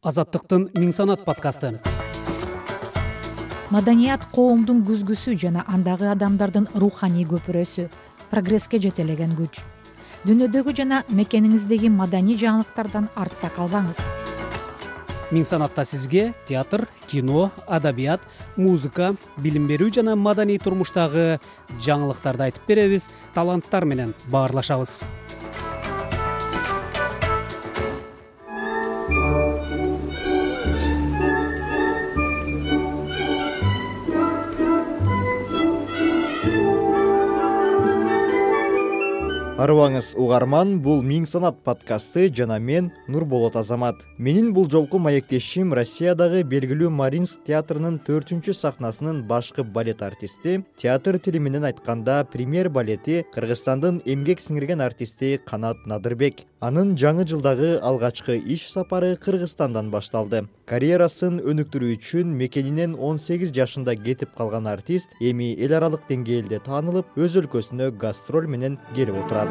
азаттыктын миң санат подкасты. Маданият коомдун күзгүсү жана андагы адамдардын руханий көпүрөсү прогресске жетелеген күч. Дүйнөдөгү жана мекениңиздеги маданий жаңылыктардан артта калбаңыз. Миң санатта сизге театр кино адабият музыка билим берүү жана маданий турмуштагы жаңылыктарды айтып беребиз таланттар менен баарлашабыз арыбаңыз угарман бул миң санат подкасты жана мен нурболот азамат. Менин бул жолку маектешим россиядагы белгилүү маринск театрынын төртүнчү сахнасынын башкы балет артисти театр тили менен айтканда премьер балети кыргызстандын эмгек сиңирген артисти канат надырбек. Анын жаңы жылдагы алгачкы иш сапары кыргызстандан башталды карьерасын өнүктүрүү үчүн мекенинен он сегиз жашында кетип калган артист эми эл аралык деңгээлде таанылып өз өлкөсүнө гастроль менен келип отурат.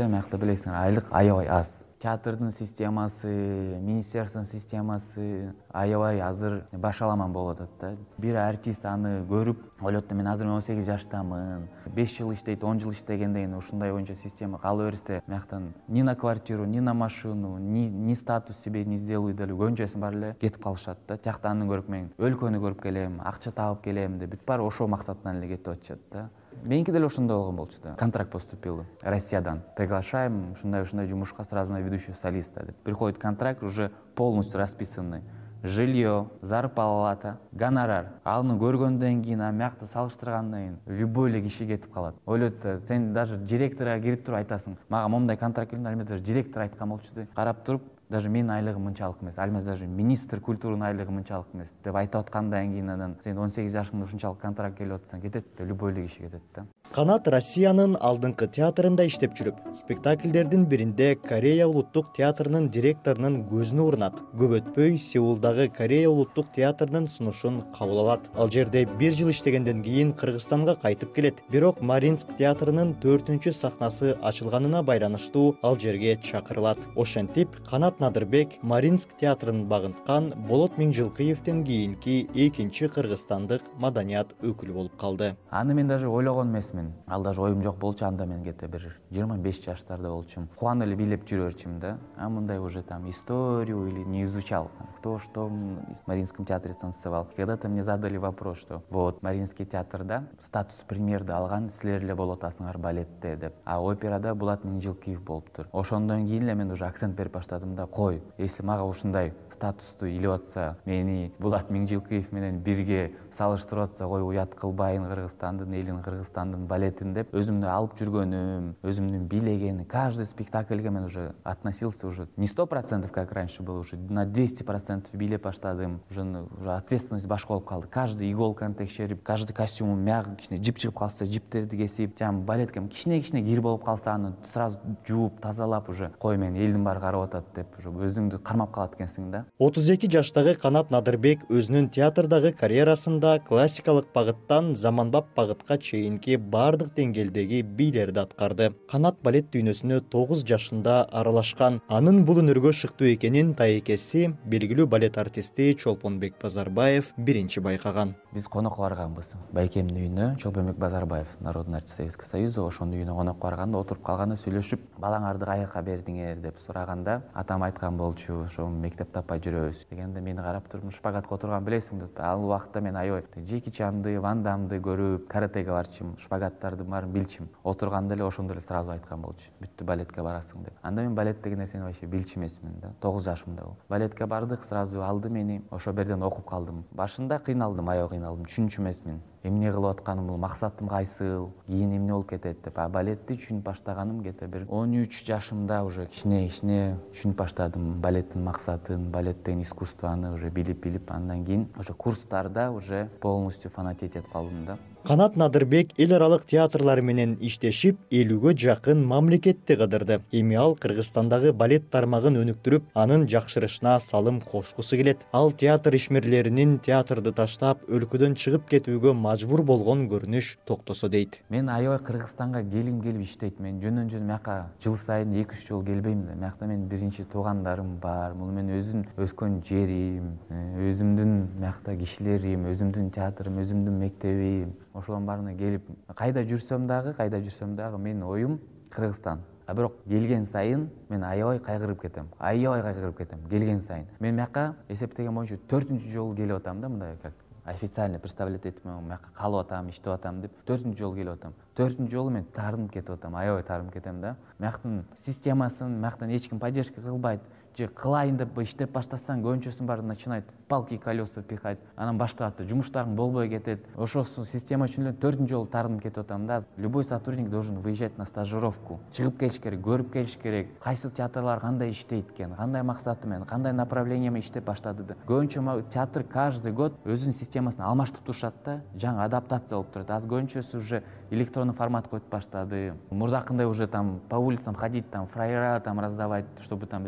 Миякта билесиңер айлык аябай аз театрдын системасы министерствонун системасы аябай азыр башаламан болуп атат да. Бир артист аны көрүп ойлойт да мен азыр он сегиз жаштамын беш жыл иштейт он жыл иштегенден кийин ушундай боюнча система кала берсе мияктан ни на квартиру ни на машину ни статус себе не сделают деле көбүнчөсүн баары эле кетип калышат да. Тияктан аны көрүп мен өлкөнү көрүп келем акча таап келем деп бүт баары ошол максаттан эле кетип атышат да меники деле ошондой болгон болчу да. Контракт поступил. Россиядан. Приглашаем ушундай ушундай жумушка сразу на ведущего солиста деп. Приходит контракт уже полностью расписанный. Жилье зарплата гонорар. Аны көргөндөн кийин анан биякта салыштыргандан кийин любой эле киши кетип калат. Ойлойт да сен даже директорго кирип туруп айтасың. Мага моундай контракт келди ал эмес даже директор айткан болчу да. Карап туруп даже менин айлыгым мынчалык эмес. Ал эмес даже министр культуранын айлыгы мынчалык эмес. Деп айтып аткандан кийин анан сен он сегиз жашыңда ушунчалык контракт келип атсаң кетет да любой эле киши кетет да. Канат россиянын алдыңкы театрында иштеп жүрүп спектакльдердин биринде корея улуттук театрынын директорунун көзүнө урунат көп өтпөй сеулдагы корея улуттук театрынын сунушун кабыл алат. Ал жерде бир жыл иштегенден кийин кыргызстанга кайтып келет. Бирок маринск театрынын төртүнчү сахнасы ачылганына байланыштуу ал жерге чакырылат. Ошентип канат надырбек маринск театрын багынткан болот миңжылкыевден кийинки экинчи кыргызстандык маданият өкүлү болуп калды. Аны мен даже ойлогон эмесмин. Ал даже оюм жок болчу анда мен где то бир жыйырма беш жаштарда болчумун. Кубанып эле бийлеп жүрө берчүмүн да. А мындай уже там историю или не изучал кто что в маринском театре танцевал. Когда то мне задали вопрос что вот маринский театрда статус премьерди алган силер эле болуп атасыңар балетте деп. А операда булат миңжилкиев болуптур ошондон кийин эле мен уже акцент берип баштадым да кой. Если мага ушундай статусту илип атса мени булат миңжилкиев менен бирге салыштырып атса кой уят кылбайын кыргызстандын элин кыргызстандын балетин деп өзүмдү алып жүргөнүм өзүмдүн бийлегеним каждый спектакльге мен уже относился уже не сто процентов как раньше было уже на двести процентов бийлеп баштадым. Уже уже ответственность башка болуп калды. Каждый иголканы текшерип каждый костюмдун мягы кичине жип чыгып калса жиптерди кесип жанагы балетке кичине кичине кир болуп калса аны сразу жууп тазалап уже кой мени элдин баары карап атат деп уже өзүңдү кармап калат экенсиң да. Отуз эки жаштагы канат надырбек өзүнүн театрдагы карьерасында классикалык багыттан заманбап багытка чейинки баардык деңгээлдеги бийлерди аткарды. Канат балет дүйнөсүнө тогуз жашында аралашкан. Анын бул өнөргө шыктуу экенин тайэкеси белгилүү балет артисти чолпонбек базарбаев биринчи байкаган. Биз конокко барганбыз байкемдин үйүнө чолпонбек базарбаев народный артист советского союза ошонун үйүнө конокко барганда отуруп калганда сүйлөшүп балаңарды каяка бердиңер? деп сураганда атам айткан болчу ошо мектеп таппай жүрөбүз. Дегенде мени карап туруп шпагатка отурганды билесиңби деп ал убакта мен аябай джеки чанды ван дамды көрүп каратеге барчумун шпагат баарын билчүмүн отурганда эле ошондо эле сразу айткан болчу. Бүттү балетке барасың деп. Анда мен балет деген нерсени вообще билчү эмесмин да. Тогуз жашымда болуп балетке бардык сразу алды мени ошол жерден окуп калдым. Башында кыйналдым аябай кыйналдым түшүнчү эмесмин. Эмне кылып атканымды максатым кайсыл? Кийин эмне болуп кетет деп. А балетти түшүнүп баштаганым где то бир он үч жашымда уже кичине кичине түшүнүп баштадым. Балеттин максатын балет деген искусствону уже билип билип андан кийин уже курстарда уже полностью фанатеть этип калдым да канат надырбек эл аралык театрлар менен иштешип элүүгө жакын мамлекетти кыдырды. Эми ал кыргызстандагы балет тармагын өнүктүрүп анын жакшырышына салым кошкусу келет. Ал театр ишмерлеринин театрды таштап өлкөдөн чыгып кетүүгө мажбур болгон көрүнүш токтосо дейт. Мен аябай кыргызстанга келгим келип иштейт. Мен жөндөн жөн мияка жыл сайын эки үч жолу келбейм да. Миякта менин биринчи туугандарым бар. Бул менин өзүм өскөн жерим өзүмдүн миякта кишилерим өзүмдүн театрым өзүмдүн мектебим ошолордун баарына келип кайда жүрсөм дагы кайда жүрсөм дагы менин оюм кыргызстан. А бирок келген сайын мен аябай кайгырып кетем аябай кайгырып кетем келген сайын. Мен мияка эсептеген боюнча төртүнчү жолу келип атам да мындай как официально представлять этип мияка калып атам иштеп атам деп төртүнчү жолу келип атам. Төртүнчү жолу мен таарынып кетип атам аябай таарынып кетем да. Мияктын системасын мияктан эч ким поддержка кылбайт же кылайын деп иштеп баштасаң көбүнчөсүнүн баары в палки колеса пихать анан баштап атат жумуштарың болбой кетет. Ошосу система үчүн эле төртүнчү жолу таарынып кетип атам да. Любой сотрудник должен выезжать на стажировку чыгып келиш керек көрүп келиш керек. Кайсы театрлар кандай иштейт экен кандай максаты менен кандай направление менен иштеп баштады деп көбүнчө театр каждый год өзүнүн системасын алмаштырып турушат да жаңы адаптация болуп турат. Азыр көбүнчөсү уже электронный формат коюп баштады. Мурдакындай уже там по улицам ходить там фраера там раздавать чтобы там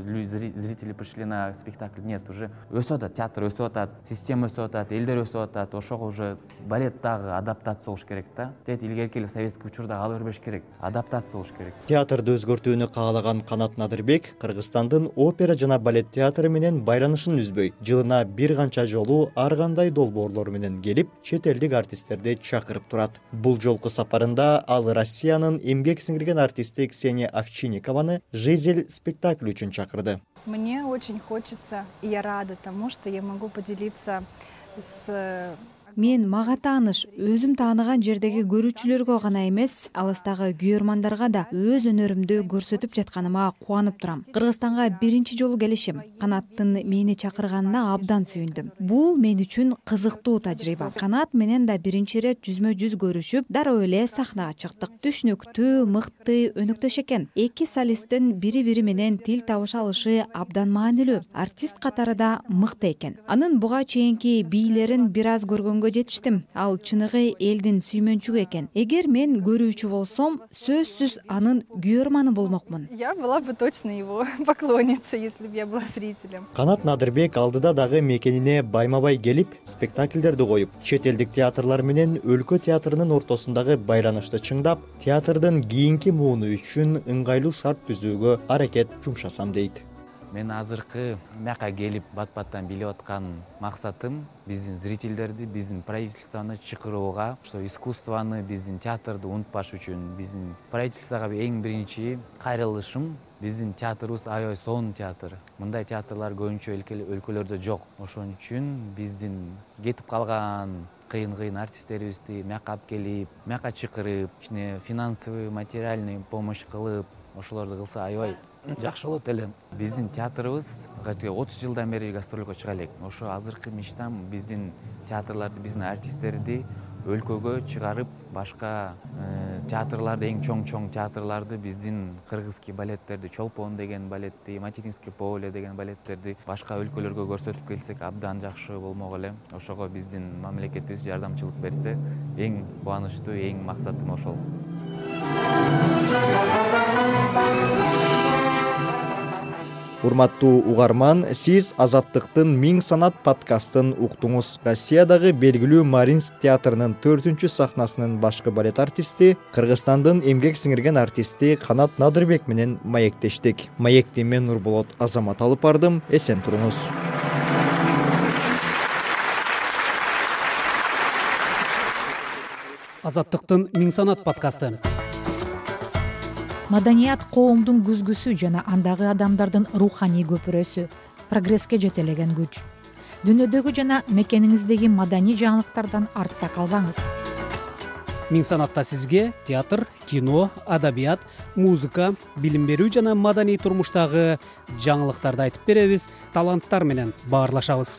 зрители пришли на спектакль нет уже өсүп атат театр өсүп атат система өсүп атат элдер өсүп атат ошого уже балет дагы адаптация болуш керек да. Тет илгерки эле советский учурда кала бербеш керек адаптация болуш керек. Театрды өзгөртүүнү каалаган канат надырбек кыргызстандын опера жана балет театры менен байланышын үзбөй. Жылына бир канча жолу ар кандай долбоорлор менен келип чет элдик артисттерди чакырып турат. Бул жолку сапарында ал россиянын эмгек сиңирген артисти ксения овчинникованы жизель спектакль үчүн чакырды мне очень хочется и я рада тому что я могу поделиться с мен мага тааныш өзүм тааныган жердеги көрүүчүлөргө гана эмес алыстагы күйөрмандарга да өз өнөрүмдү көрсөтүп жатканыма кубанып турам. Кыргызстанга биринчи жолу келишим канаттын мени чакырганына абдан сүйүндүм. Бул мен үчүн кызыктуу тажрыйба. Канат менен да биринчи ирет жүзмө жүз көрүшүп дароо эле сахнага чыктык. Түшүнүктүү мыкты өнөктөш экен. Эки солисттин бири бири менен тил табыша алышы абдан маанилүү. Артист катары да мыкты экен. Анын буга чейинки бийлерин бир аз көргөнгө жетиштим. Ал чыныгы элдин сүймөнчүгү экен. Эгер мен көрүүчү болсом сөзсүз анын күйөрманы болмокмун. Я была бы точно его поклонницей если бы я была зрителем. Канат надырбек алдыда дагы мекенине байма бай келип спектакльдерди коюп чет элдик театрлар менен өлкө театрынын ортосундагы байланышты чыңдап театрдын кийинки мууну үчүн ыңгайлуу шарт түзүүгө аракет жумшасам дейт мен азыркы бияка келип бат баттан билип аткан максатым биздин зрительдерди биздин правительствону чакырууга ошо искусствону биздин театрды унутпаш үчүн биздин правительствого эң биринчи кайрылышым биздин театрыбыз аябай сонун театр. Мындай театрлар көбүнчө өлкөлөрдө жок. Ошон үчүн биздин кетип калган кыйын кыйын артисттерибизди мияка алып келип мияка чакырып кичине финансовый материальный помощь кылып ошолорду кылса аябай жакшы болот эле. Биздин театрыбыз отуз жылдан бери гастролго чыга элек. Ошо азыркы мечтам биздин театрларды биздин артисттерди өлкөгө чыгарып башка э, театрларды эң чоң чоң театрларды биздин кыргызский балеттерди чолпон деген балетти материнский поле деген балеттерди башка өлкөлөргө көрсөтүп келсек абдан жакшы болмок эле. Ошого биздин мамлекетибиз жардамчылык берсе эң кубанычтуу эң максатым ошол урматтуу угарман сиз азаттыктын миң санат подкастын уктуңуз. Россиядагы белгилүү маринск театрынын төртүнчү сахнасынын башкы балет артисти кыргызстандын эмгек сиңирген артисти канат надырбек менен маектештик. Маекти мен нурболот азамат алып бардым. Эсен туруңуз. Азаттыктын миң санат подкасты маданият коомдун күзгүсү жана андагы адамдардын руханий көпүрөсү прогресске жетелеген күч. Дүйнөдөгү жана мекениңиздеги маданий жаңылыктардан артта калбаңыз. Миң санатта сизге театр кино адабият музыка билим берүү жана маданий турмуштагы жаңылыктарды айтып беребиз таланттар менен баарлашабыз